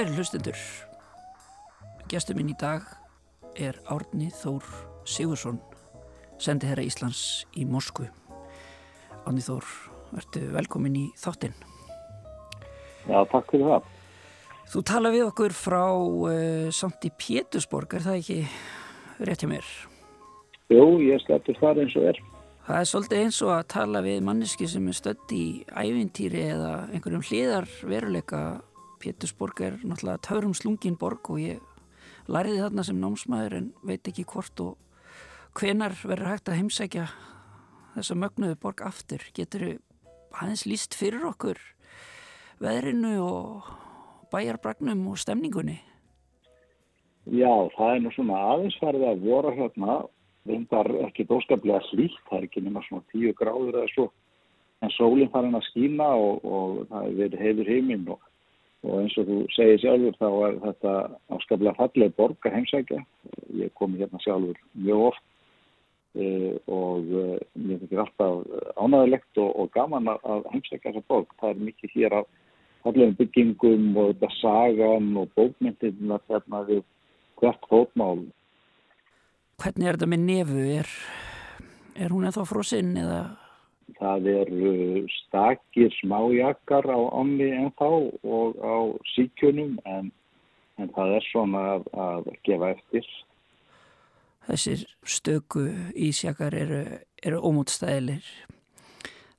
Kæri hlustendur, gestur minn í dag er Árni Þór Sigursson, sendi herra Íslands í Moskvu. Árni Þór, verður velkomin í þáttinn. Já, takk fyrir það. Þú tala við okkur frá uh, samt í Pétursborg, er það ekki rétt hjá mér? Jú, ég sleppur það eins og er. Það er svolítið eins og að tala við manneski sem er stödd í ævintýri eða einhverjum hliðar veruleika Pétursborg er náttúrulega taurum slungin borg og ég læriði þarna sem námsmaður en veit ekki hvort og hvenar verður hægt að heimsækja þessa mögnuðu borg aftur. Getur aðeins líst fyrir okkur veðrinu og bæjarbragnum og stemningunni? Já, það er nú svona aðeins farið að voru hérna, reyndar ekki dóskaplega slíkt, það er ekki nema svona tíu gráður eða svo, en sólinn farin að skína og, og það verið heiður heiminn og og eins og þú segir sjálfur þá er þetta áskaplega falleg borg að heimsækja. Ég komi hérna sjálfur mjög oft e, og e, mér finnst alltaf ánægilegt og, og gaman að heimsækja þessa borg. Það er mikið hér af fallegum byggingum og þetta sagan og bókmyndin að hérna við hvert fótmál. Hvernig er þetta með nefu? Er, er hún eða þá frosinn eða Það eru stakir smájakar á ánni en þá og á síkjunum en, en það er svona að, að gefa eftir. Þessir stöku ísjakar eru, eru ómútstæðilir.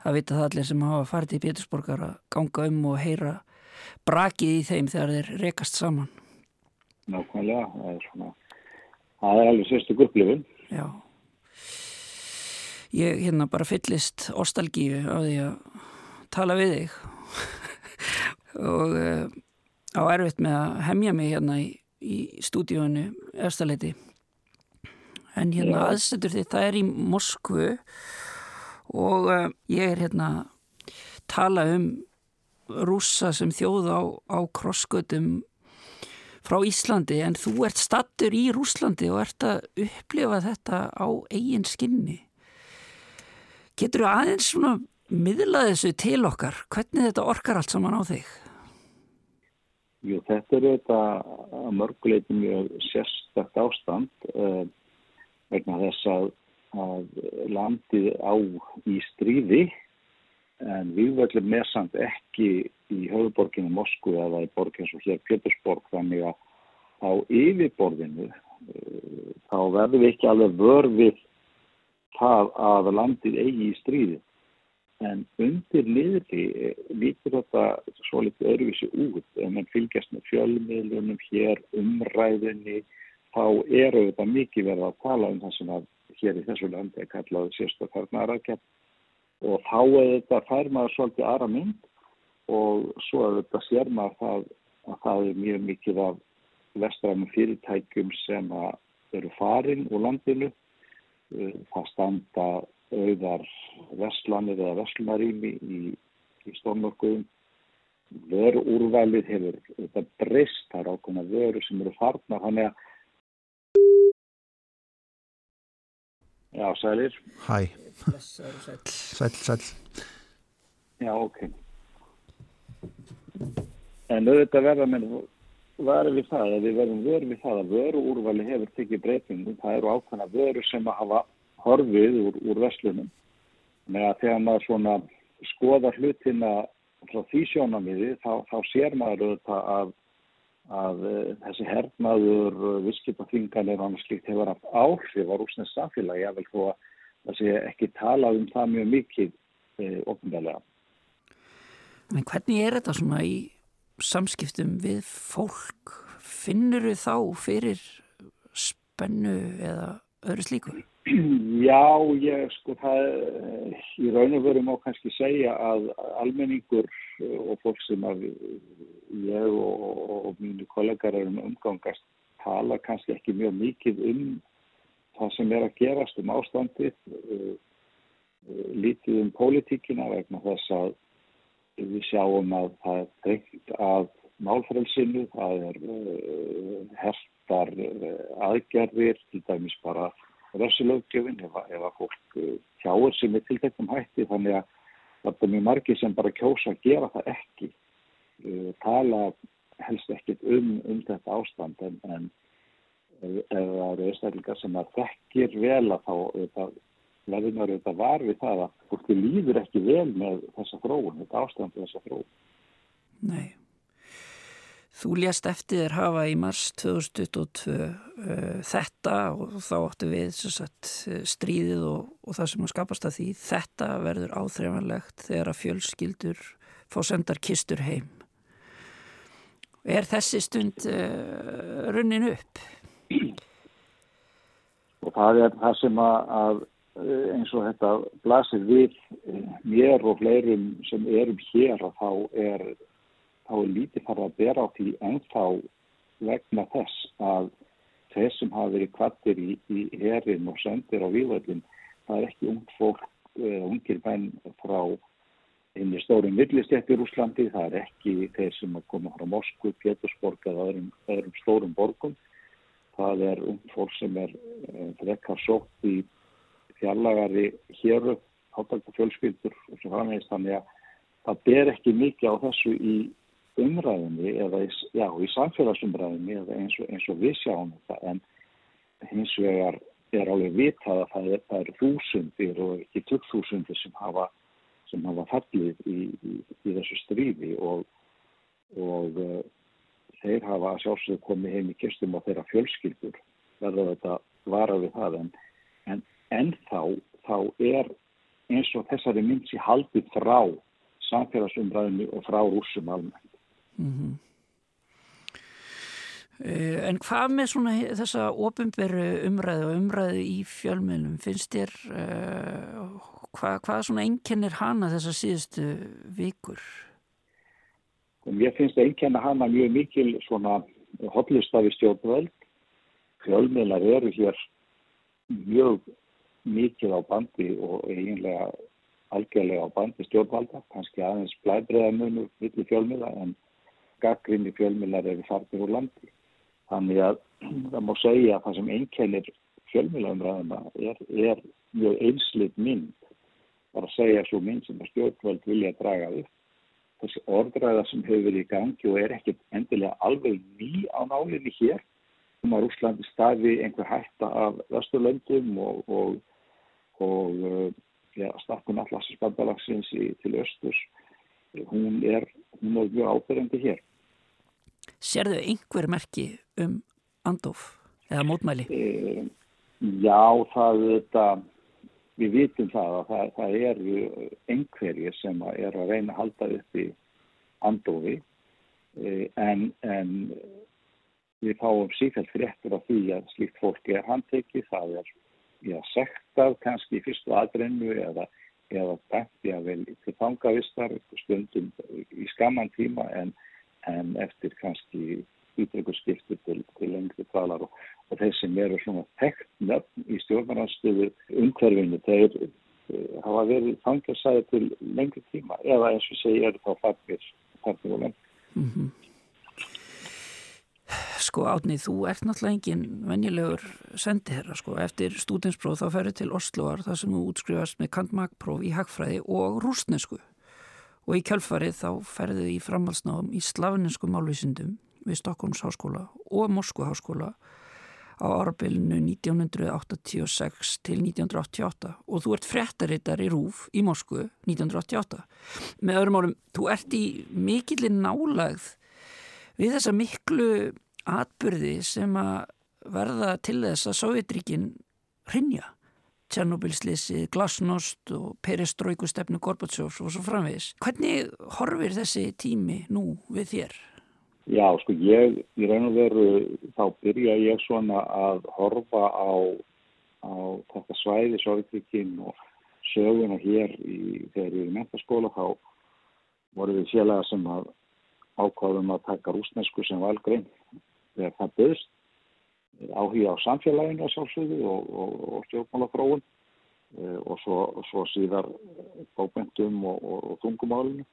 Það vita það allir sem hafa farið í Pétursborgar að ganga um og heyra brakið í þeim þegar þeir rekast saman. Nákvæmlega, það er svona, það er alveg sérstu upplifun. Já ég hérna bara fyllist ostalgíu á því að tala við þig. Og uh, á erfitt með að hemja mig hérna í, í stúdíónu erstaleiti en hérna aðsetur því það er í Moskvu. Og uh, ég er hérna tala um rúsa sem þjóð á, á krossgötum frá Íslandi. En þú ert stattur í Rúslandi og ert að upplifa þetta á eigin skinni Getur þú aðeins svona miðlað þessu til okkar? Hvernig þetta orkar allt saman á þig? Jú, þetta er þetta mörguleitum mjög sérstakt ástand uh, vegna þess að, að landið á í stríði en við verðum með samt ekki í höfuborginu Moskú eða í borgin svo hér Pétursborg þannig að á yfirborðinu uh, þá verðum við ekki alveg vörfið það að landið eigi í stríði. En undir niðri lítur þetta svo litið öðruvísi út. En mann fylgjast með fjölmiðlunum hér, umræðinni, þá eru þetta mikið verið að tala um það sem að hér í þessu landi er kallaði sérstaklega aðrakjart. Og þá er þetta fær maður svolítið aðra mynd og svo er þetta sér maður það, að það er mjög mikið af vestræðum fyrirtækjum sem eru farin úr landinu það standa auðar veslanir eða veslunarími í, í stórnokkuðum veru úrvalið hefur þetta breyst, það er ákveðna veru sem eru farnar, hann er Já, sælir. Hæ. Sæl, sæl Já, ok. En auðvitað verða með varum við það, að við verðum vörð við það að vöru úrvali hefur tekið breytingum, það eru ákveðna vöru sem að hafa horfið úr, úr vestlunum. Með að þegar maður svona skoða hlutina frá því sjónamiði þá, þá sér maður auðvitað að, að uh, þessi hernaður, uh, visskipaflinganir og annars slikt hefur haft áhrif á rúsnins samfélagi. Ég vil þó að sé ekki tala um það mjög mikið uh, ofnbælega. En hvernig er þetta svona í samskiptum við fólk finnur þau þá fyrir spennu eða öðru slíku? Já, ég sko það í raun og veru má kannski segja að almenningur og fólk sem að ég og, og mínu kollegar erum umgangast tala kannski ekki mjög mikið um það sem er að gerast um ástandið lítið um pólitíkina vegna þess að við sjáum að það er treynt að málfrælsinu, það er uh, hertar uh, aðgerðir, til dæmis bara ressulöggjöfin ef, ef að fólk uh, tjáir sem er til þetta hætti þannig að það er mjög margi sem bara kjósa að gera það ekki. Tala helst ekkit um, um þetta ástand en, en ef það eru einstaklingar sem að þekkir vel að þá verður maður auðvitað var við það að fólki líður ekki vel með þessa þróun, þetta ástand þessa þróun. Nei. Þú lést eftir þér hafa í mars 2022 uh, þetta og þá áttu við sagt, stríðið og, og það sem að skapast að því. Þetta verður áþreifanlegt þegar að fjölskyldur fá sendar kistur heim. Er þessi stund uh, runnin upp? Og það er það sem að, að eins og þetta blasir við mér og fleirum sem erum hér og þá er þá er lítið farið að bera á því ennþá vegna þess að þeir sem hafa verið kvattir í, í herin og sendir á vývöldin, það er ekki ung fólk, uh, ungir menn frá inn í stórum villistjættir Úslandi, það er ekki þeir sem koma frá Moskvu, Pétursborg eða öðrum, öðrum stórum borgum. Það er ung fólk sem er frekkar sótt í fjallagari héru, átalda fjölskyldur og svo framvegist þannig að það ber ekki mikið á þessu í umræðinni eða í, já, í samfélagsumræðinni eða eins og, eins og við sjáum þetta. En hins vegar er alveg vitað að það er, það er þúsundir og ekki tuttþúsundir sem hafa, sem hafa fallið í, í, í þessu stríði og, og uh, þeir hafa sjálfsög komið heim í kistum á þeirra fjölskyldur. Verða þetta vara við það? En, en, þá, þá er eins og þessari mynd sér haldið frá samfélagsumræðinu og frá rúsum almennt. Mm -hmm. En hvað með svona þessa ofinberu umræðu og umræðu í fjölmjölum finnst þér uh, hvað, hvað svona einkennir hana þessa síðustu vikur? Og mér finnst einkenna hana mjög mikil svona hotlistafi stjórnvöld fjölmjölar eru hér mjög mikil á bandi og eiginlega algjörlega á bandi stjórnvalda kannski aðeins blæbreðamunur millir fjölmjöla en gaggrinni fjölmiðlar eru farnir úr landi. Þannig að það má segja að það sem einkennir fjölmiðlaumræðina er, er mjög einslit mynd. Er að segja svo mynd sem að stjórnvöld vilja draga upp. Þessi orðræða sem hefur verið í gangi og er ekkert endilega alveg ný á nálinni hér. Um að Úslandi staði einhver hætta af vesturlöndum og, og, og ja, stakkun allarsspandalagsins til östurs. Hún er, hún er mjög ábyrgandi hér. Serðu einhver merki um andof eða mótmæli? E, já, það þetta, við vitum það að það, það eru einhverjir sem er að reyna að halda upp í andofi en, en við fáum sífælt fréttur af því að slíkt fólki er handtekið, það er já, sektað kannski í fyrstu aðbrennu eða eða bætti að vel til fangavistar stundum í skamman tíma en en eftir kannski ítrykkurskiptu til, til lengri talar og, og þeir sem eru svona tekt nöfn í stjórnarnarstöðu umhverfinu þeir uh, hafa verið fangarsæði til lengri tíma eða eins og segja eru þá farnir og lengt mm -hmm. Sko átnið, þú ert náttúrulega engin venjulegur sendiherra sko, eftir stúdinspróf þá ferur til Osloar þar sem þú útskrifast með kantmakpróf í hagfræði og rúsnesku og í kjálfarið þá ferðu í framhalsnáðum í slavninsku málvísindum við Stokkons háskóla og Moskva háskóla á árabilinu 1986 til 1988 og þú ert frettarittar í Rúf í Moskvu 1988. Með öðrum árum, þú ert í mikillir nálagð við þessa miklu atbyrði sem að verða til þess að Sovjetríkin rinja. Tjernobilslisi, Glasnost og Perestrojkustefnu Gorbatsjófs og svo framvegis. Hvernig horfir þessi tími nú við þér? Já, sko, ég, í raun og veru, þá byrja ég svona að horfa á á þetta svæði Sovjetrikinn og söguna hér í, þegar við erum mentaskóla þá voru við félaga sem ákváðum að taka rúsnesku sem valgrein þegar það byrst áhuga á samfélaginu að sjálfsögðu og, og, og stjórnmálafróun eh, og svo, svo síðar bókmyndum og, og tungumálinu.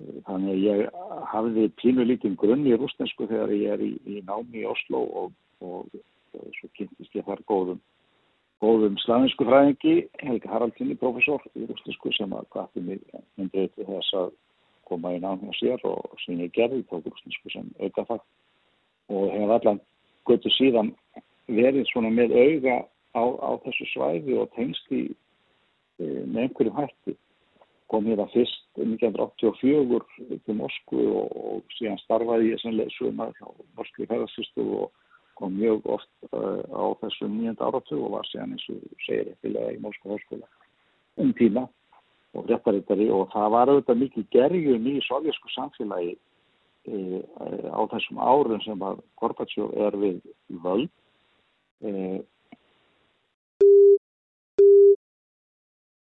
Eh, þannig að ég hafiði pínu lítinn grunn í rústensku þegar ég er í, í námi í Oslo og svo kynntist ég þar góðum, góðum slavinsku fræðingi, Helga Haraldinni, professor í rústensku sem að gæti mig myndið til þess að koma í námi á sér og sem ég gerði, tók rústensku sem auðvitað og hefur allan götu síðan verið svona með auga á, á þessu svæði og tengst í e, með einhverjum hætti. Kom hér að fyrst 1984 til Moskvu og, og síðan starfaði ég sem leðsumar á Moskvi ferðarsystu og kom mjög oft uh, á þessu nýjönda áratug og var síðan eins og segir eftirlega í Moskva háskóla um tíma og réttarittari og það var auðvitað mikið gerjum í sovjasku samfélagi á þessum árum sem að Gorbachev er við völd e,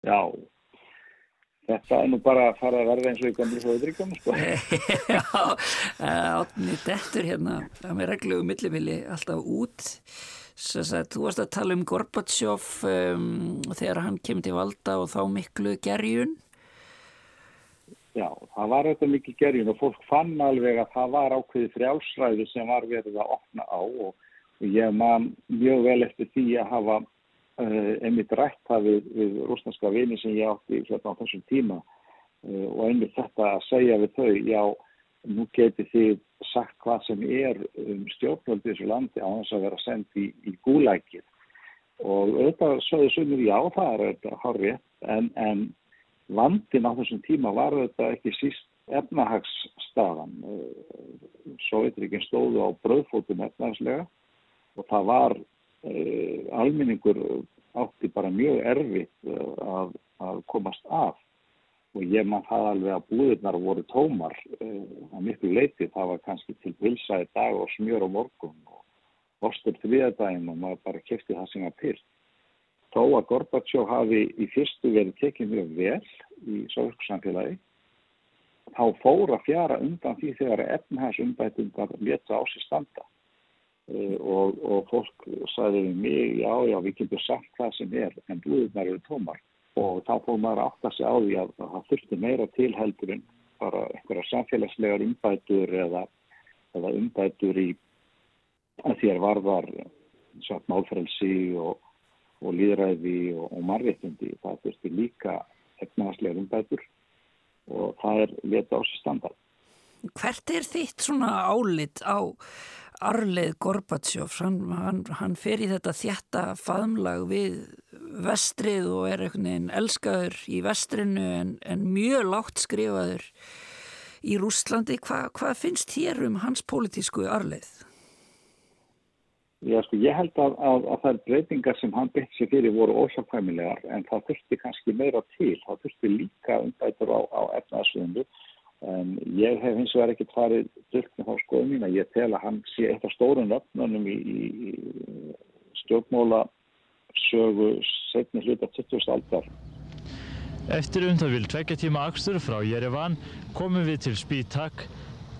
Já Þetta er nú bara að fara að verða eins og í gamlu fóðuríkjum sko. Já, átni dettur hérna það með reglugum millivili alltaf út Að, þú varst að tala um Gorbachev um, þegar hann kemur til valda og þá miklu gerjun Já, það var auðvitað mikið gerjun og fólk fann alveg að það var ákveði frjálsræði sem var verið að opna á og, og ég man mjög vel eftir því að hafa uh, einmitt rætt það við, við rúsneska vini sem ég átti hérna á þessum tíma uh, og einmitt þetta að segja við þau, já, nú geti þið sagt hvað sem er um stjórnvöldi þessu landi á þess að vera sendt í, í gúlækið og auðvitað sögðu sumir já, það er auðvitað horrið en, en Vandin á þessum tíma var þetta ekki síst efnahagsstafan. Eh, Sovjetrikinn stóðu á bröðfótum efnahagslega og það var uh, alminningur átti bara mjög erfitt uh, að, að komast af og ég mann það alveg að búðirnar voru tómar uh, að miklu leiti. Það var kannski til pilsa í dag og smjör á morgun og ostur þriðadaginn og maður bara kefti það sem var pyrt. Þó að Gorbachev hafi í fyrstu verið tekið mjög vel í sovjölsku samfélagi, þá fór að fjara undan því þegar efnhæsumbætundar leta á sér standa. Uh, og, og fólk sagði við mig, já, já, við getum sagt hvað sem er, en búðunar eru tómar. Og þá fór maður að átta sig á því að það þurfti meira tilheldurinn, bara einhverja samfélagslegar umbætur eða, eða umbætur í að þér varðar málfrelsi og og líðræði og, og marréttindi. Það þurfti líka efnahagslega umbætur og það er leta á sér standard. Hvert er þitt svona álit á Arleið Gorbatsjóf? Hann, hann, hann fer í þetta þjætta faðmlag við vestrið og er einhvern veginn elskaður í vestrinu en, en mjög látt skrifaður í Rústlandi. Hva, hvað finnst þér um hans pólitísku Arleið? Já, sko, ég held að, að, að er breytingar sem hann byrkt sér fyrir voru ósakvæmilegar en það þurfti kannski meira til. Það þurfti líka umbætur á, á efnaðsviðinu. En ég hef hins vegar ekkert farið dyrkt með þá skoðum mín að ég tel að hann sé eitt af stórun öfnunum í, í stjórnmóla sögu setni hluta 20. aldar. Eftir um það vil tvekja tíma axtur frá Jerevan komum við til Spítak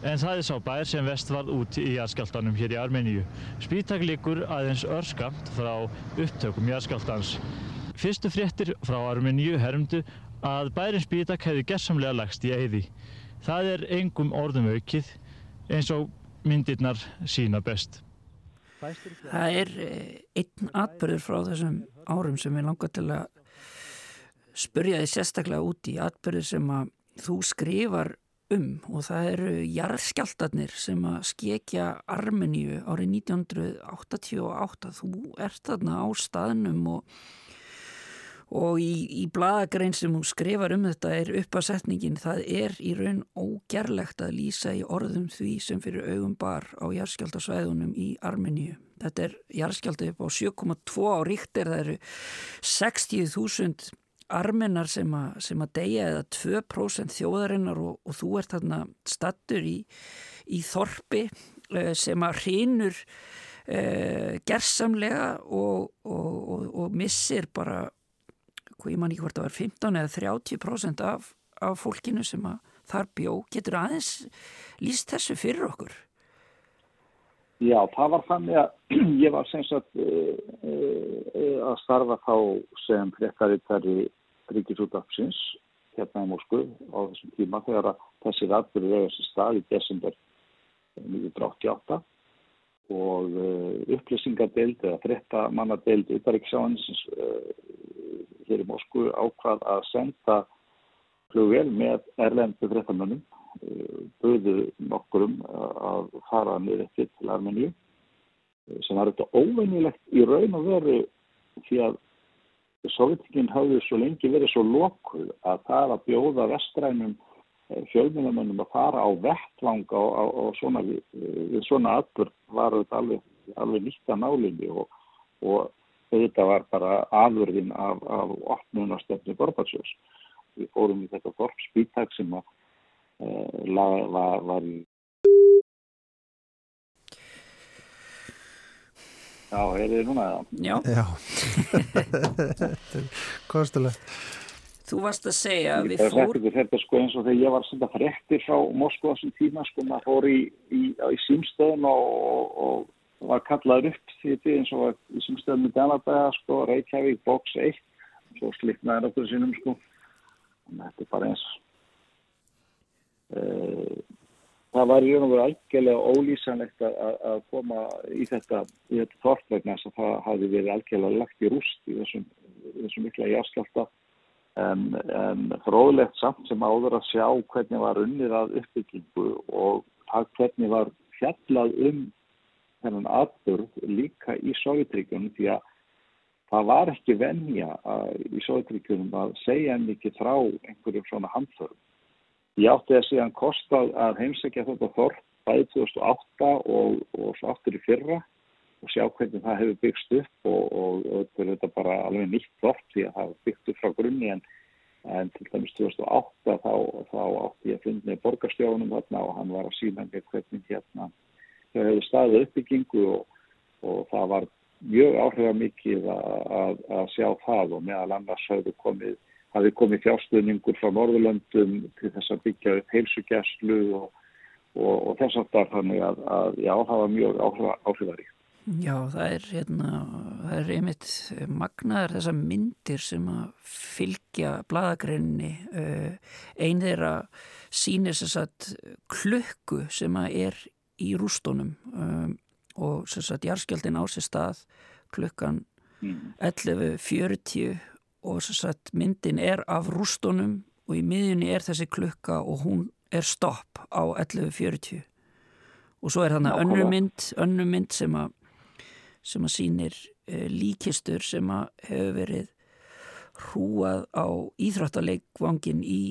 en það er sá bær sem vest varð út í jarðskjáltanum hér í Armeníu. Spítak líkur aðeins örskamt frá upptökum jarðskjáltans. Fyrstu fréttir frá Armeníu hermdu að bærin Spítak hefði gerðsamlega lagst í eyði. Það er engum orðum aukið eins og myndirnar sína best. Það er eh, einn atbyrður frá þessum árum sem ég langar til að spurja þið sérstaklega út í atbyrður sem að þú skrifar um og það eru jarðskjaldarnir sem að skekja Armeníu árið 1988 þú ert þarna á staðnum og, og í, í bladagrein sem þú skrifar um þetta er uppasetningin það er í raun ógerlegt að lýsa í orðum því sem fyrir augum bar á jarðskjaldarsvæðunum í Armeníu. Þetta er jarðskjaldi upp á 7,2 á ríktir það eru 60.000 armennar sem að, sem að deyja eða 2% þjóðarinnar og, og þú ert þarna stattur í, í þorpi eh, sem að hrínur uh, gersamlega og, og, og, og missir bara ég man ekki hvort það var 15 eða 30% af, af fólkinu sem að þar bjó. Getur aðeins líst þessu fyrir okkur? Já, það var þannig að ég var sem sagt uh, uh, að starfa þá sem frekkaritari ríkisútafsins hérna í Moskvu á þessum tíma þegar að þessi rættur er þessi stað í desember 1988 og uh, upplýsingadeild eða frekkamannadeild utarriksjáðansins hér í Moskvu ákvað að senda flugvel með erlendu frekkamönnum buðu nokkurum að fara niður eftir til Armeníu sem var þetta óveinilegt í raun og veru því að Sovjetikinn hafði svo lengi verið svo lokuð að það að bjóða vestrænum fjölmjölamönnum að fara á vettvang á, á, á svona, við svona atbyrg var þetta alveg, alveg nýtt að nálinni og, og þetta var bara afurðin af, af opnunastefni Gorbatsjós. Við fórum í þetta Gorb spítak sem að uh, var, var í Já, er þið núna það? Já. Já. Kostulegt. Þú varst að segja að við fór... þetta sko eins og þegar ég var að senda fréttir frá Moskva þessum tíma sko maður fór í, í, í símstöðum og, og, og var kallaður upp því því eins og var í símstöðum í Danabæða sko, Reykjavík, Box 1 svo slippnaði nokkur sinnum sko þetta er bara eins uh, það var í raun og veru algjörlega ólýsanlegt að, að- koma í þetta í þetta þorp vegna þess að það hafi verið algjörlega lagt í rúst í þessum, í þessum mikla járskjálta en, en fróðlegt samt sem áður að sjá hvernig var unnið að uppbyggingu og hvernig var fjallað um þennan atbyrð líka í Sovjetríkjunum því að það var ekki venja að, í Sovjetríkjunum að segja mikið frá einhverjum svona handförum. Ég átti að síðan kostað að heimsækja þetta þorp bæði 2008 og, og svo aftur í fyrra og sjá hvernig það hefur byggst upp og, og, og þetta er bara alveg nýtt þorp því að það hefur byggt upp frá grunni en, en til dæmis 2008 þá, þá átti ég að finna borgarstjónum þarna og hann var að sína mér hvernig hérna þau hefur staðið uppbyggingu og, það var mjög áhrifamikið að, að, að sjá það og meðal annars hafði komið, hafði komið fjárstuðningur frá Norðurlöndum til þess að byggja upp heilsugjæslu og, og, og þess aftar þannig að, að já, það var mjög áhrifa, áhrifaríkt. Já, það er, hérna, það er einmitt magnaðar þessar myndir sem að fylgja bladagrinni. Einn þeirra sýnir þess að klukku sem að er í rústónum um, og þess að jarðskjaldin á sér stað klukkan 11.40 og að myndin er af rústónum og í miðjunni er þessi klukka og hún er stopp á 11.40 og svo er þannig önnur mynd, önnur mynd sem að sem að sýnir uh, líkistur sem að hefur verið hrúað á íþróttaleikvangin í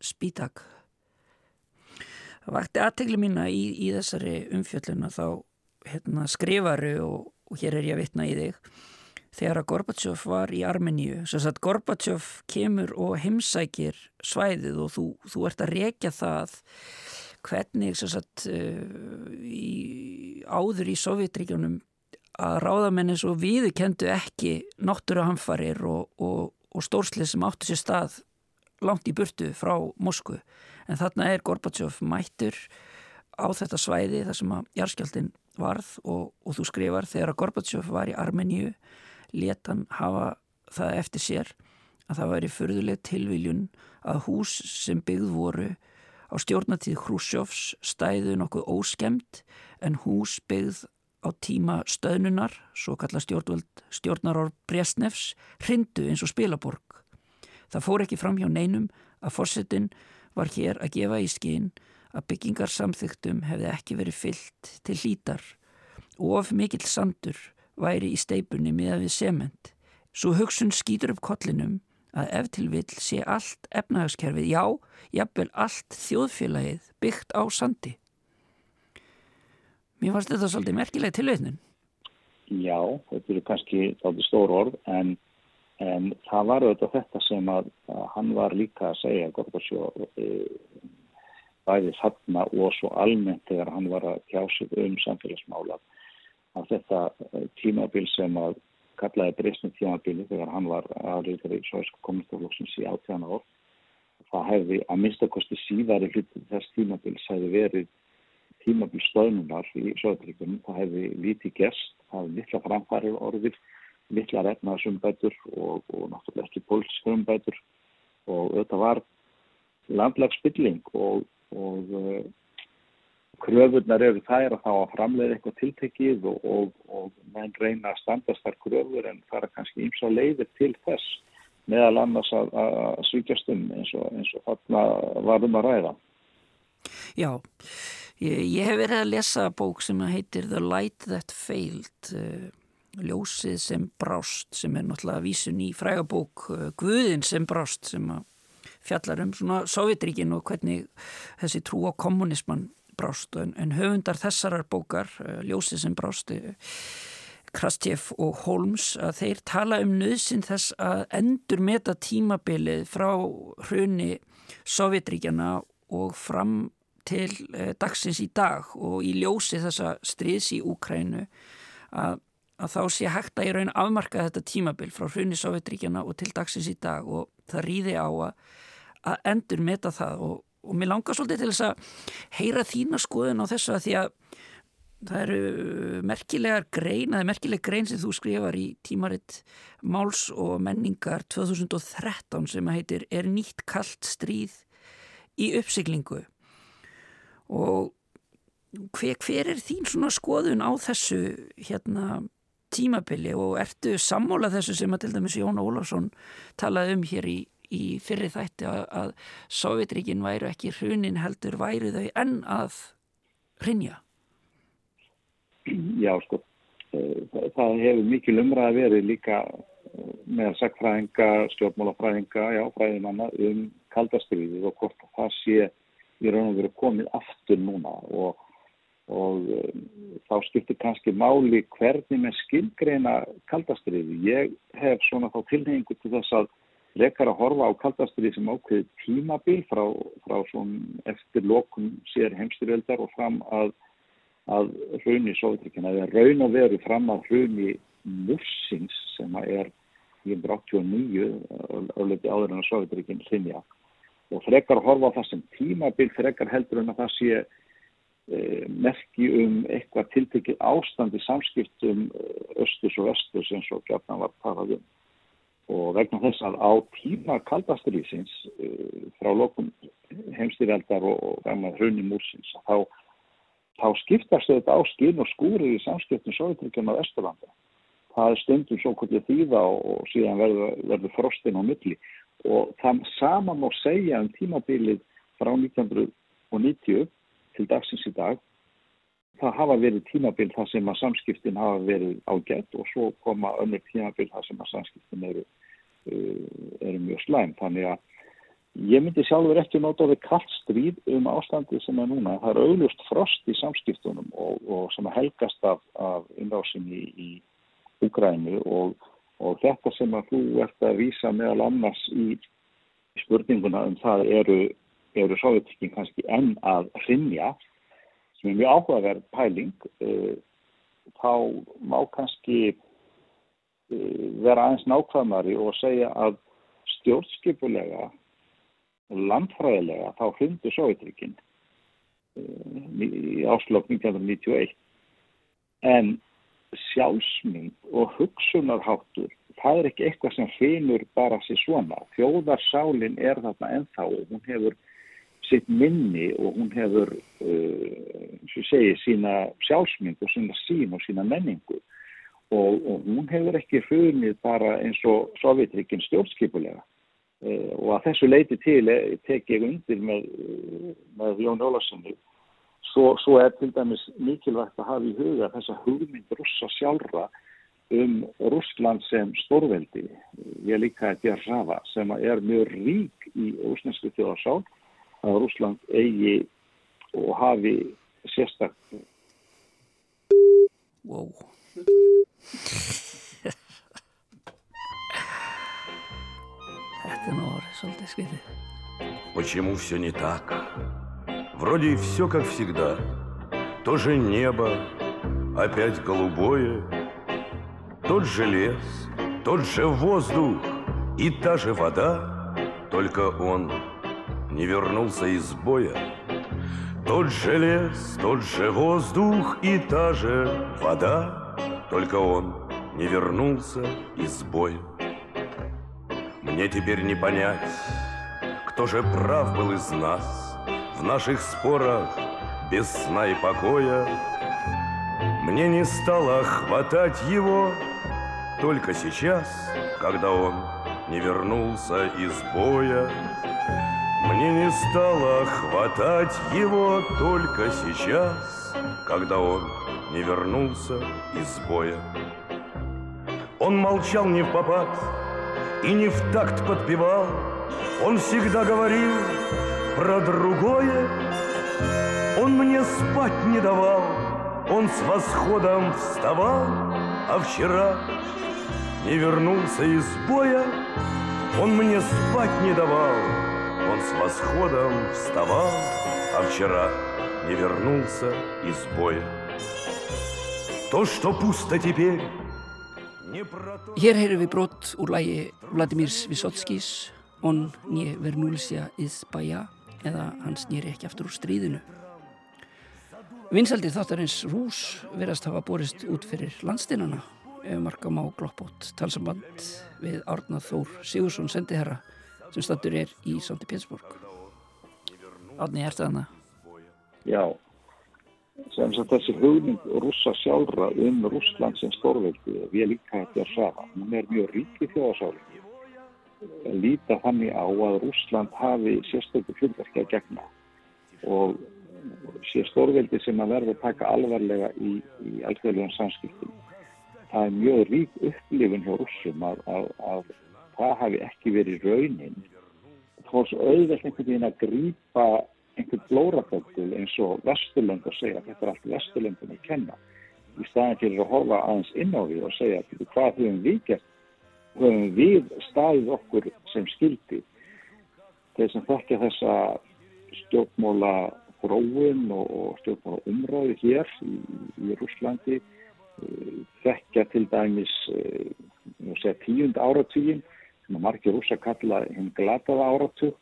Spítak. Það vakti aðtegli mína í, í þessari umfjölluna þá hérna, skrifaru og, og hér er ég að vitna í þig þegar að Gorbachev var í Armeníu. Sem sagt Gorbachev kemur og heimsækir svæðið og þú, þú ert að rekja það hvernig sagt uh, í, áður í Sovjetríkjónum að ráðamenn eins og viðu kendu ekki náttúruhamfarir og, og, og stórslið sem áttu sér stað langt í burtu frá Moskvu. En þarna er Gorbachev mættur á þetta svæði þar sem að jarðskjaldin varð og, og þú skrifar þegar að Gorbachev var í Armeníu let hann hafa það eftir sér að það væri förðuleg tilviljun að hús sem byggð voru á stjórnatíð Hrúsjófs stæðu nokkuð óskemmt en hús byggð á tíma stöðnunar, svo kalla stjórnvöld stjórnarár Bresnefs, hrindu eins og spilaborg. Það fór ekki fram hjá neinum að fórsetin var hér að gefa í skinn að byggingarsamþygtum hefði ekki verið fyllt til hlítar og of mikill sandur væri í steipunni miða við sement. Svo hugsun skýtur upp kollinum að ef til vill sé allt efnahagskerfið, já, jafnvel allt þjóðfélagið byggt á sandi. Mér fannst þetta svolítið merkileg tilveitnun. Já, þetta eru kannski þáttu stór orð en, en það var auðvitað þetta sem að, að hann var líka að segja Gorbatsjó e, bæði þarna og svo almennt þegar hann var að tjásið um samfélagsmála að þetta eh, tímabil sem að kallaði Bresni tímabili þegar hann var aðriður í Sovjasku kommunistaflokksins í 18 ár. Það hefði að minnstakosti síðari hluti þess tímabils hefði verið tímabil stöðnunar í Sovjetríkunum það hefði lítið gerst, það hefði litla framfærir orðir, litla refnaðsumbætur og, og náttúrulega ekki pólskumbætur og þetta var landlagsbylling og, og uh, kröfurnar eru þær að þá að framleiða eitthvað tiltekið og, og, og menn reyna að standast þar kröfur en fara kannski ímsa leiðir til þess meðal annars að, að svíkjast um eins og, eins og þarna varum að ræða. Já, ég, ég hef verið að lesa bók sem heitir The Light That Failed, uh, ljósið sem brást, sem er náttúrulega vísun í frægabók uh, Guðin sem brást sem fjallar um svona Sovjetríkin og hvernig þessi trú á kommunismann brást en, en höfundar þessarar bókar, uh, ljósið sem brást, Krastjef og Holmes að þeir tala um nöðsinn þess að endur meta tímabilið frá hruni Sovjetríkjana og fram til eh, dagsins í dag og í ljósi þessa stríðs í Úkrænu að, að þá sé hægt að í raun afmarka þetta tímabil frá hruni Sovjetríkjana og til dagsins í dag og það rýði á að, að endur meta það og, og mér langar svolítið til þess að heyra þína skoðun á þessu að því að það eru merkilegar grein, það er merkileg grein sem þú skrifar í tímaritt Máls og menningar 2013 sem heitir Er nýtt kallt stríð í uppsiglingu? Og hver, hver er þín svona skoðun á þessu hérna tímabili? Og ertu sammála þessu sem að til dæmis Jón Ólafsson talaði um hér í, í fyrri þætti að, að Sovjetríkin væru ekki hrunin heldur væru þau enn að hrinja Já, sko, eh, það hefur mikil umræði verið líka eh, með sagfræðinga, stjórnmálafræðinga, já, fræðimanna um kaldastriðið og hvort það sé í raun og veru komið aftur núna og, og um, þá skiptir kannski máli hvernig með skilgreina kaldastriði. Ég hef svona þá tilhengu til þess að lekar að horfa á kaldastriði sem ákveði tímabil frá, frá eftir lokun sér heimstyrjöldar og fram að að hruni Sovjetrikina eða raun og veru fram að hruni Mursins sem er 1989 ölliti áður en að Sovjetrikin hlinja og frekar að horfa á það sem tímabil frekar heldur en að það sé e, merki um eitthvað tiltekið ástand í samskiptum östus og vestus eins og gætna var parað um vegna þess að á tíma kaldasturísins e, frá lokum heimstýrjaldar og, og gamla hruni Mursins þá þá skiptast þetta á skinn og skúri í samskiptum Sovjetríkjum á Vesturlanda. Það er stundum svo kvöldið þýða og síðan verður, verður frostin á milli og það sama má segja um tímabilið frá 1990 til dagsins í dag. Það hafa verið tímabil þar sem að samskiptin hafa verið ágætt og svo koma önnur tímabil þar sem að samskiptin eru, uh, eru mjög slæm. Þannig að Ég myndi sjálfur ekki nota við kallt stríð um ástandi sem er núna. Það er auðlust frost í samskiptunum og, og sem helgast af, af innrásinni í, Ukrænu og, og þetta sem að þú ert að vísa meðal annars í spurninguna um það eru, eru sovjetikinn kannski enn að hrinja sem er mjög áhugaverð pæling. Eh, þá má kannski eh, vera aðeins nákvæmari og segja að stjórnskipulega landfræðilega þá hundu Sovjetrikinn eh, í áslokk 1991 en sjálfsmynd og hugsunarháttur það er ekki eitthvað sem finnur bara sér svona. Þjóðarsálinn er þarna ennþá og hún hefur sitt minni og hún hefur uh, sem segir sína sjálfsmynd og sína sín og sína menningu og, og hún hefur ekki funnið bara eins og Sovjetrikinn stjórnskipulega. Eh, og að þessu leiti til eh, tek ég undir með, eh, með Jón Ólarssoni svo, svo er til dæmis mikilvægt að hafa í huga þessa hugmynd russa sjálfra um Russland sem stórveldi. Ég líka að gera rafa sem er mjög rík í rúsnesku þjóðarsál að Russland eigi og hafi sérstaklega Wow Это норы, солдатские. Почему все не так? Вроде и все как всегда. То же небо, опять голубое, Тот же лес, тот же воздух и та же вода, Только он не вернулся из боя. Тот же лес, тот же воздух и та же вода, Только он не вернулся из боя. Мне теперь не понять, кто же прав был из нас В наших спорах без сна и покоя. Мне не стало хватать его только сейчас, когда он не вернулся из боя. Мне не стало хватать его только сейчас, когда он не вернулся из боя. Он молчал не в попад и не в такт подпевал, Он всегда говорил про другое, Он мне спать не давал, он с восходом вставал, а вчера не вернулся из боя, он мне спать не давал, он с восходом вставал, а вчера не вернулся из боя. Hér heyrum við brott úr lægi Vladimirs Vysotskis On nie vernúlsja is bæja eða hans nýri ekki aftur úr stríðinu. Vinsaldir þáttarins Rús verðast hafa borist út fyrir landstinnana ef markam á gloppót talsamband við Árnað Þór Sigursson sendiherra sem stattur er í Sandi Pétursborg. Árni, er það hana? Já, sem sagt þessi hugning rússa sjálfra um Rússland sem stórveldi við líka hætti að safa, hún er mjög ríkri þjóðasálingi líta þannig á að Rússland hafi sérstöku fjöldarki að gegna og sé stórveldi sem að verða að taka alvarlega í, í alþjóðlegum samskiptum. Það er mjög rík upplifun hjá rússum að, að, að það hafi ekki verið raunin. Það fór svo auðvelt einhvern veginn að grýpa einhvern blóraföldul eins og Vesturlönd og segja að þetta er allt Vesturlöndum að kenna. Í staðin fyrir að horfa aðeins inn á því og segja hvað höfum við gert? Höfum við staðið okkur sem skildi þeir sem þekkja þessa stjórnmóla gróin og stjórnmóla umræðu hér í, í Rúslandi þekkja til dæmis segja, tíund áratugin sem að margir rúsa kalla hinn glataða áratug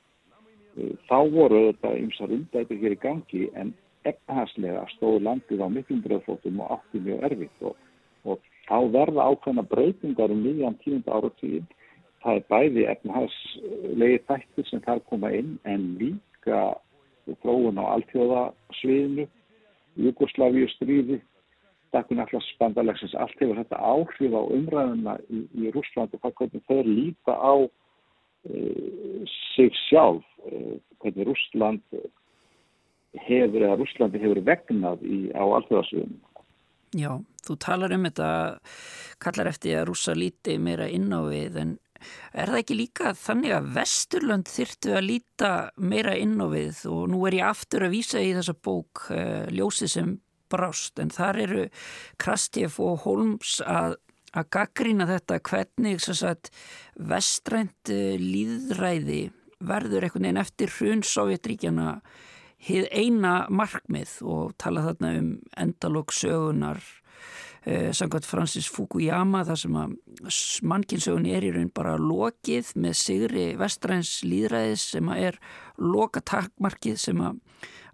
þá voru þetta ymsar undætur hér í gangi en efnahagslega stóðu landið á miklum bröðfótum og átti mjög erfitt og, og þá verða ákveðna breytingar um nýjan tíunda áratíðin. Það er bæði efnahagslegi þættir sem þar koma inn en líka þróun á alþjóðasviðinu, Jugoslávíu stríði, stakun allars bandalagsins, allt hefur þetta áhrif á umræðuna í, í Rúslandi og hvað hvernig þeir líta á sig sjálf hvernig Rúsland hefur eða Rúslandi hefur vegnað í, á alþjóðasviðinu. Já, þú talar um þetta, kallar eftir að rúsa líti meira inn á við en er það ekki líka þannig að Vesturlönd þyrtu að líta meira inn á við og nú er ég aftur að vísa í þessa bók uh, Ljósið sem brást en þar eru Krastjef og Holms að að gaggrína þetta hvernig sagt, vestrænt líðræði verður einhvern veginn eftir hrun Sovjetríkjana hið eina markmið og tala þarna um endalók sögunar eh, samkvæmt Francis Fukuyama þar sem að mannkinsögun er í raun bara lokið með sigri vestræns líðræðis sem að er loka takmarkið sem að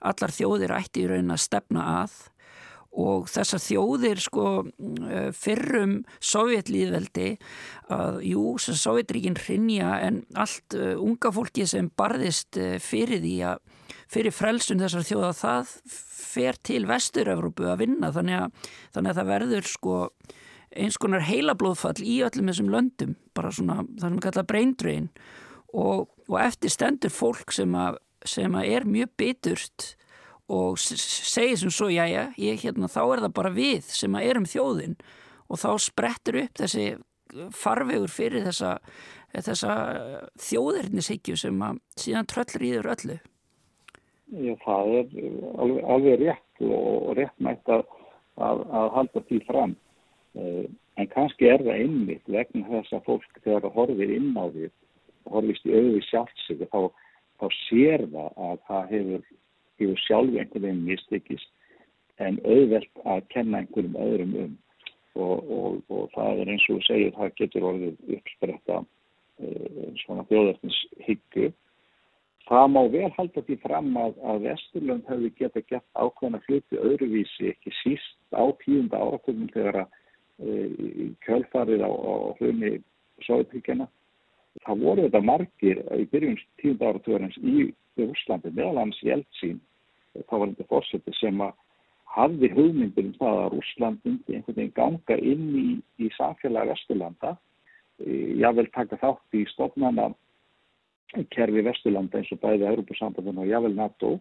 allar þjóðir ætti í raun að stefna að og þessar þjóðir sko fyrrum sovjetlýðveldi að jú, sovjetríkin hrinja en allt uh, unga fólki sem barðist uh, fyrir því að fyrir frelsun þessar þjóða það fer til Vestur-Európu að vinna. Þannig að, þannig að það verður sko eins konar heilablóðfall í öllum þessum löndum bara svona það sem við kalla brain drain og, og eftir stendur fólk sem að, sem að er mjög biturt og segir sem svo, já, já, ég, hérna, þá er það bara við sem að erum þjóðin og þá sprettur upp þessi farvegur fyrir þessa, þessa þjóðirnishyggju sem að síðan tröllur íður öllu. Já, það er alveg, alveg rétt og réttmætt að, að, að halda því fram. En kannski er það einmitt vegna þess að fólk þegar það horfir inn á því, horfist í auðvið sjálfsög, þá, þá sér það að það hefur hefur sjálf einhvern veginn mistekist en auðvelt að kenna einhverjum öðrum um og, og, og það er eins og segir, það getur orðið uppspretta uh, svona þjóðartins higgu. Það má vel halda því fram að, að Vesturlund hefði geta gett ákveðna hluti öðruvísi, ekki síst á tíunda áratöfnum þegar að uh, kjölfarið á, á hlunni Sovjetíkjana. Það voru þetta margir í byrjun tíunda áratöfnins í Úslandi, meðal hans Jeltsín, þá var þetta fórseti sem að hafði hugmyndir um það að Rúsland myndi einhvern veginn ganga inn í, í samfélagi Vesturlanda jável taka þátt í stofnana kerfi Vesturlanda eins og bæði Europasambandin og jável NATO.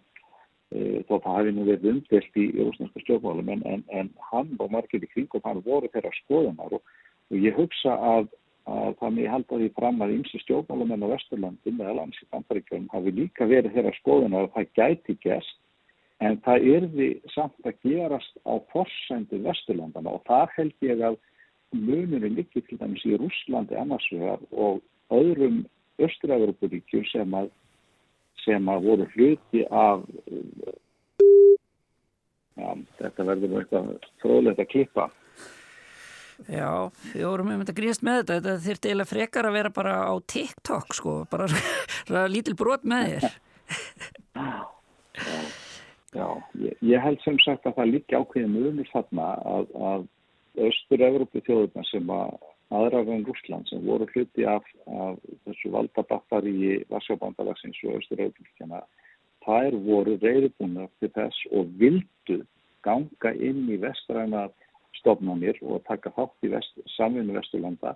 E, þó það hafi nú verið umdelt í rúsneska stjórnmálum en, en, en hann og margir í kring og hann voru þeirra skoðunar og, og ég hugsa að, að það mér halda því fram að ymsi stjórnmálumenn á Vesturlandin eða lands í Bandaríkjum hafi líka verið þeirra skoðunar að það gæti gæst en það yrði samt að gerast á forsændu Vesturlandana og þar held ég að munurinn likið til dæmis í Rúslandi annarsvegar og öðrum Östur-Európaríkjum sem að sem að voru hluti af ja, þetta verður eitthvað fróðlegt að klippa. Já, við vorum um þetta gríðast með þetta. Þetta þurfti eiginlega frekar að vera bara á TikTok sko, bara lítil brot með þér. Já Já, ég, ég held sem sagt að það líka ákveðin umur þarna að, að Östur-Európu þjóðurna sem að aðrar en Rúsland sem voru hluti af, af þessu valdabattar í Vassjábandalagsins og Östur-Európíkjana þær voru reyðbúna til þess og vildu ganga inn í vestræna stofnanir og taka þátt í vest, samvinni Vesturlanda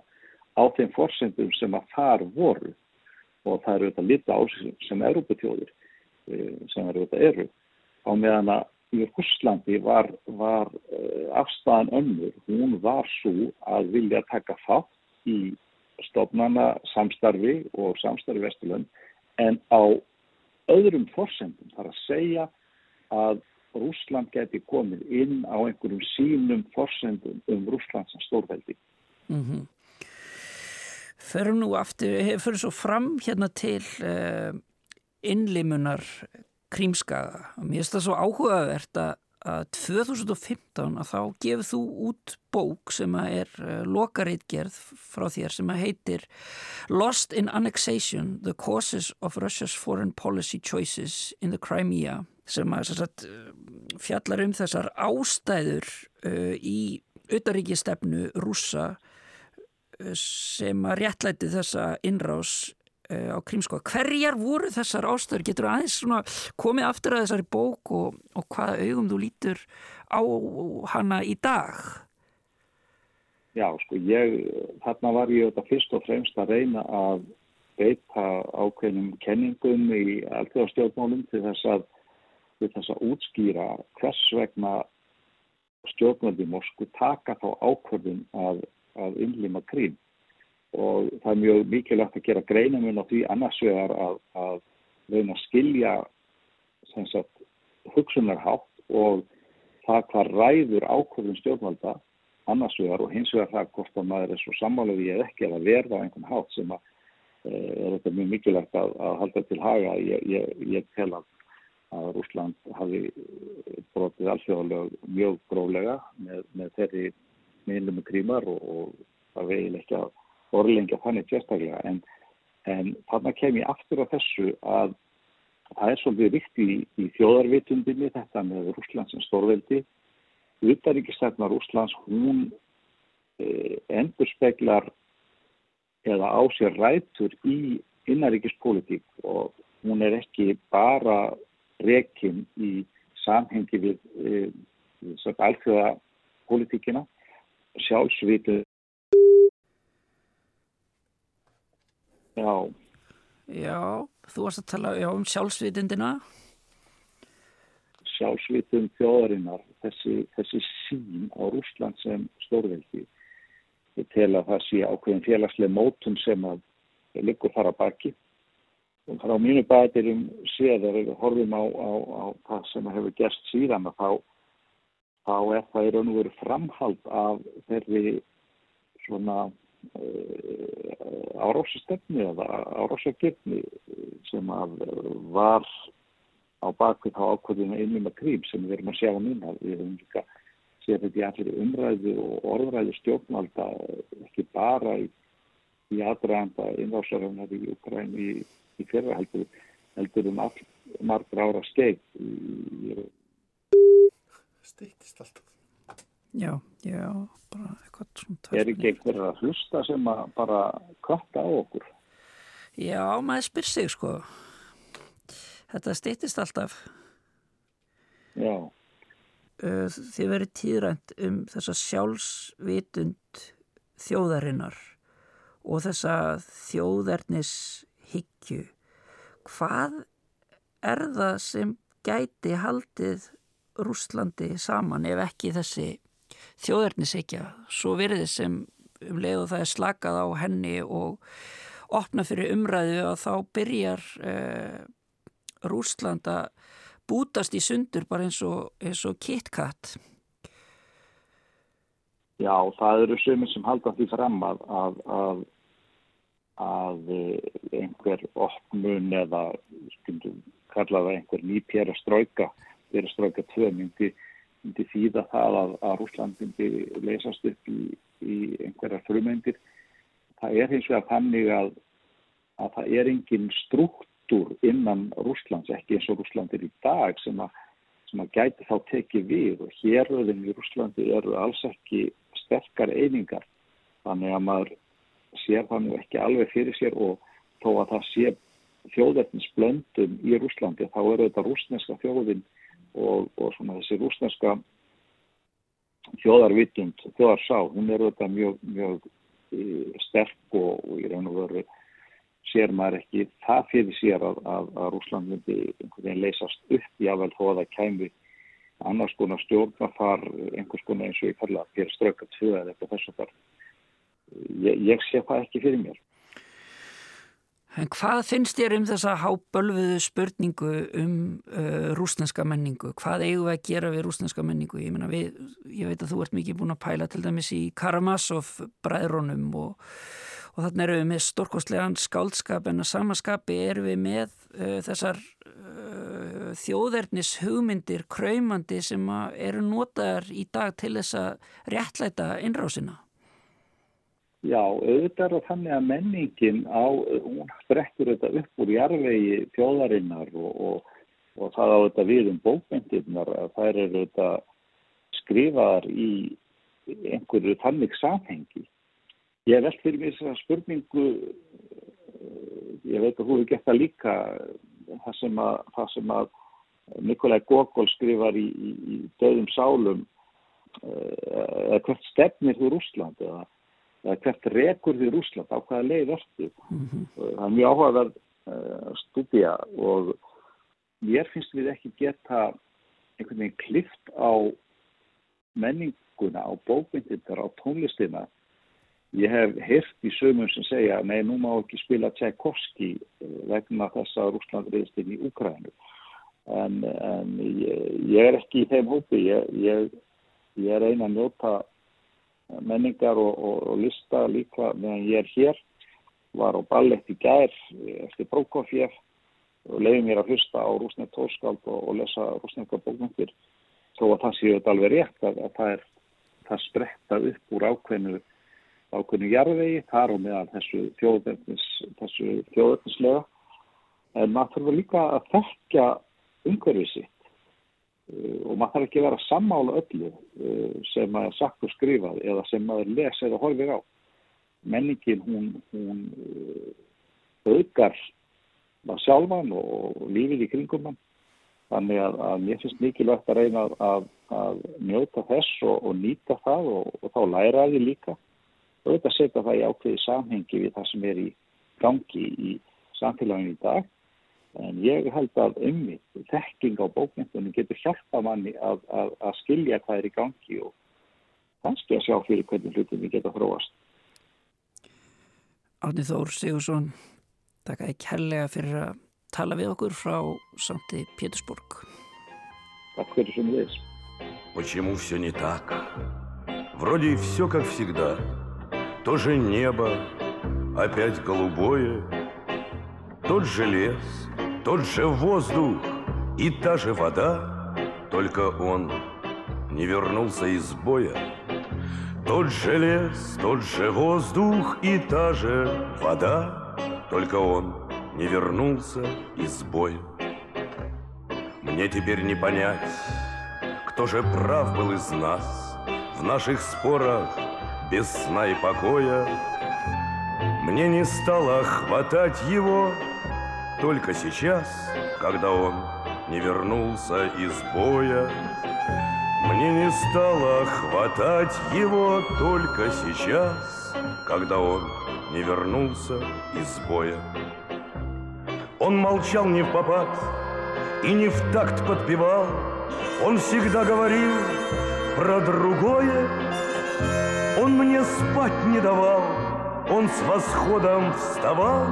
á þeim forsendum sem að þar voru. Og það eru þetta lita ásins sem Európu þjóður eh, sem eru þetta eru á meðan að í Húslandi var, var uh, afstæðan önnur, hún var svo að vilja taka þátt í stofnana samstarfi og samstarfi Vesturlund en á öðrum forsendum þar að segja að Rúsland geti komið inn á einhverjum sínum forsendum um Rúsland sem stórveldi. Mm -hmm. Förum nú aftur, fyrir svo fram hérna til uh, innlimunar krímskaga mér finnst það svo áhugavert að, að 2015 að þá gefur þú út bók sem að er uh, lokareitgerð frá þér sem að heitir Lost in Annexation The Causes of Russia's Foreign Policy Choices in the Crimea sem að sagt, fjallar um þessar ástæður uh, í auðaríkistefnu rúsa sem að réttlæti þessa innrás Eh, á Krímskoða. Hverjar voru þessar ástöður? Getur aðeins komið aftur að þessari bók og, og hvaða augum þú lítur á hana í dag? Já, sko, ég, þarna var ég þetta fyrst og fremst að reyna að beita ákveðnum kenningum í alltjóðastjórnmálum til þess að, til þess að útskýra hvers vegna stjórnmálum Moskú taka þá ákvörðum að, að innlima Krím og það er mjög mikilvægt að gera greinamun á því annars vegar að, að reyna að skilja sagt, hugsunarhátt og það hvað ræður ákvörðum stjórnvalda annars vegar og hins vegar það hvort að maður er svo sammálaði eða ekki að verða á einhvern hátt sem að e, er þetta mjög mikilvægt að, að halda til haga. Ég, ég, ég tel að, að Rúsland hafi brotið alþjóðlega mjög gróðlega með, með þeirri meðlum með krímar og, og það veil ekki að orðlengja þannig sérstaklega. En, en þannig kem ég aftur á þessu að það er svolítið vikti í, í þjóðarvitundinni þetta með Rúslands sem stórveldi. Utaríkistætna Rúslands hún e, endur speklar eða á sér rætur í innaríkispolítík og hún er ekki bara rekin í samhengi við e, alþjóða politíkina sjálfsvitu Já. Já, þú varst að tala já, um sjálfsvitundina. Sjálfsvitund þjóðarinnar, þessi, þessi sín á Rúsland sem stórveldi. Ég tel að það sé ákveðin félagslega mótun sem að liggur þar að baki. Og frá mínu bætirum séðar, við horfum á, á, á það sem hefur gerst síðan, þá, þá er það í raun og veru framhald af þeirri svona árásastefni eða árásagirni sem að var á bakvið þá ákvöðinu innum að krým sem við erum að sjá núna. Við erum líka sér þetta í allir umræðu og orðræðu stjórnvalda ekki bara í, í aðræðanda innvásarinnar í Ukræn í, í fyrra heldur, heldur um all margra ára skeið. Stýttist alltaf. Já, já, bara eitthvað svona Er ekki einhverja að hlusta sem að bara kvarta á okkur? Já, maður spyr sig sko. Þetta stýttist alltaf. Já. Þið verið tíðrænt um þessa sjálfsvitund þjóðarinnar og þessa þjóðarnis higgju hvað er það sem gæti haldið Rúslandi saman ef ekki þessi þjóðarnisíkja svo verið sem um leið og það er slakað á henni og opna fyrir umræðu að þá byrjar eh, Rúsland að bútast í sundur bara eins og, og KitKat Já, það eru sömur sem halda því fram að, að, að, að einhver opnun eða kallaða einhver nýpjara strauka, vera strauka tvö myndi myndi þýða það að, að Rúsland myndi leysast upp í, í einhverjar frumendir. Það er hins vegar þannig að, að það er engin struktúr innan Rúslands, ekki eins og Rúslandir í dag sem að, sem að gæti þá tekið við og héröðin í Rúslandi eru alls ekki sterkar einingar. Þannig að maður sér þannig ekki alveg fyrir sér og þó að það sé þjóðverðins blöndum í Rúslandi þá eru þetta rúsneska þjóðin og, og svona þessi rúsneska þjóðarvitund, þjóðarsá, hún er þetta mjög, mjög e, sterk og, og í raun og veru sér maður ekki það fyrir sér að, að, að Rúsland myndi einhvern veginn leysast upp jável þó að það kæmi annars konar stjórnarfar einhvers konar eins og ég kalla að gera ströka tvö eða eitthvað þess að það ég, ég sé það ekki fyrir mér En hvað finnst þér um þessa hábölfuðu spurningu um uh, rúsneska menningu? Hvað eigum við að gera við rúsneska menningu? Ég, við, ég veit að þú ert mikið búin að pæla til dæmis í Karamazov bræðrónum og, og þannig erum við með stórkostlegan skáldskap en að samaskapi erum við með uh, þessar uh, þjóðernis hugmyndir, kræmandi sem eru notaðar í dag til þess að réttlæta innrásina. Já, auðvitað er það þannig að menningin á, hún sprekkur þetta upp úr jarvegi þjóðarinnar og, og, og það á þetta við um bókmyndirnar að þær eru þetta skrifaðar í einhverju þannig samhengi. Ég veld fyrir mig þess að spurningu, ég veit að hún er gett að líka það sem að, það sem að Nikolai Gogol skrifar í, í, í döðum sálum eh, eða hvert stefnir þú Rúsland eða hvert rekur því Rúsland á hvaða leið ortu. Mm -hmm. Það er mjög áhugaverð uh, studija og mér finnst við ekki geta einhvern veginn klift á menninguna, á bókmyndindar, á tónlistina. Ég hef hirt í sömum sem segja nei, nú má ekki spila Tchaikovsky uh, vegna þess að Rúsland reyðist inn í Ukrænu. En, en ég, ég er ekki í þeim hópi, ég, ég, ég er eina að njóta menningar og, og, og lista líka meðan ég er hér. Var á ballett í gær eftir Prókofjef og leiði mér að hlusta á rúsnett tóskald og, og lesa rúsnetta bókmyndir þó að það séu þetta alveg rétt að, að það er það spretta upp úr ákveðnu ákveðnu jarðvegi þar og meðal þessu þjóðverðnis þessu þjóðverðnislega en maður þurfa líka að þekka umhverfið Eh, og maður þarf ekki að vera sammála öllu eh, sem maður sagt og skrifað eða sem maður lesa eða horfir á. Menningin hún, hún eh, aukar maður sjálfan og lífið í kringum mann. Þannig að, að mér finnst mikilvægt að reyna að, að, njóta þess og, og nýta það og, og þá læra því líka. Þetta setja það í ákveði samhengi við það sem er í gangi í samfélaginu í dag En ég held að ummi, þekking á bókmyndunum getur hjálpa manni að, að, að skilja hvað er í gangi og kannski að sjá fyrir hvernig hlutum við geta þróast. Átni Þór Sigursson, takk að ég kærlega fyrir að tala við okkur frá Santi Pétursborg. Takk fyrir sem við. Почему все не так? Вроде и все как всегда. То же небо, опять голубое, тот же лес, тот же воздух и та же вода, только он не вернулся из боя. Тот же лес, тот же воздух и та же вода, только он не вернулся из боя. Мне теперь не понять, кто же прав был из нас В наших спорах без сна и покоя. Мне не стало хватать его только сейчас, когда он не вернулся из боя. Мне не стало хватать его только сейчас, когда он не вернулся из боя. Он молчал не в попад и не в такт подпевал, он всегда говорил про другое, он мне спать не давал, он с восходом вставал,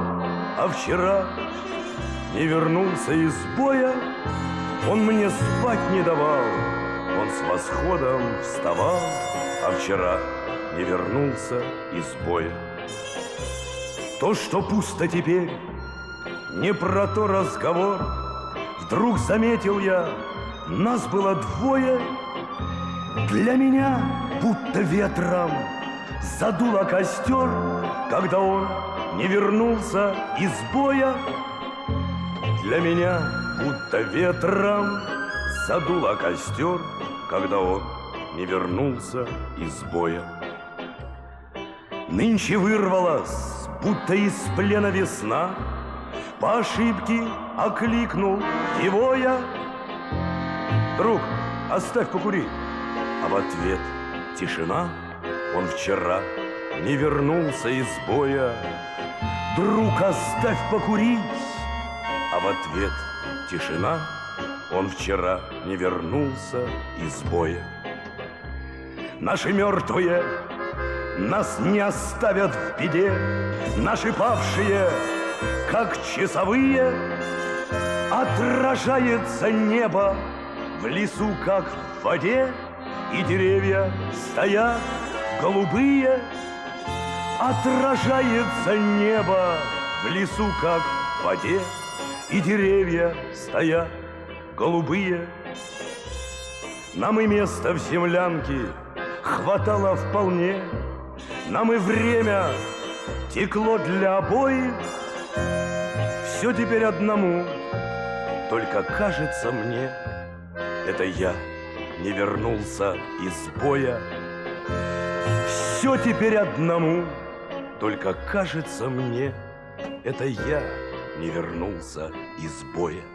а вчера не вернулся из боя, он мне спать не давал, он с восходом вставал, а вчера не вернулся из боя. То, что пусто теперь, не про то разговор, Вдруг заметил я, нас было двое, Для меня будто ветром задуло костер, Когда он не вернулся из боя. Для меня будто ветром задуло костер, Когда он не вернулся из боя. Нынче вырвалась, будто из плена весна, По ошибке окликнул его я. Друг, оставь покурить. А в ответ тишина. Он вчера не вернулся из боя. Друг, оставь покурить. А в ответ тишина. Он вчера не вернулся из боя. Наши мертвые нас не оставят в беде. Наши павшие, как часовые, Отражается небо в лесу, как в воде, И деревья стоят голубые. Отражается небо в лесу, как в воде, И деревья стоят голубые. Нам и место в землянке хватало вполне, Нам и время текло для обоих. Все теперь одному — только кажется мне, это я не вернулся из боя. Все теперь одному, только кажется мне, это я не вернулся из боя.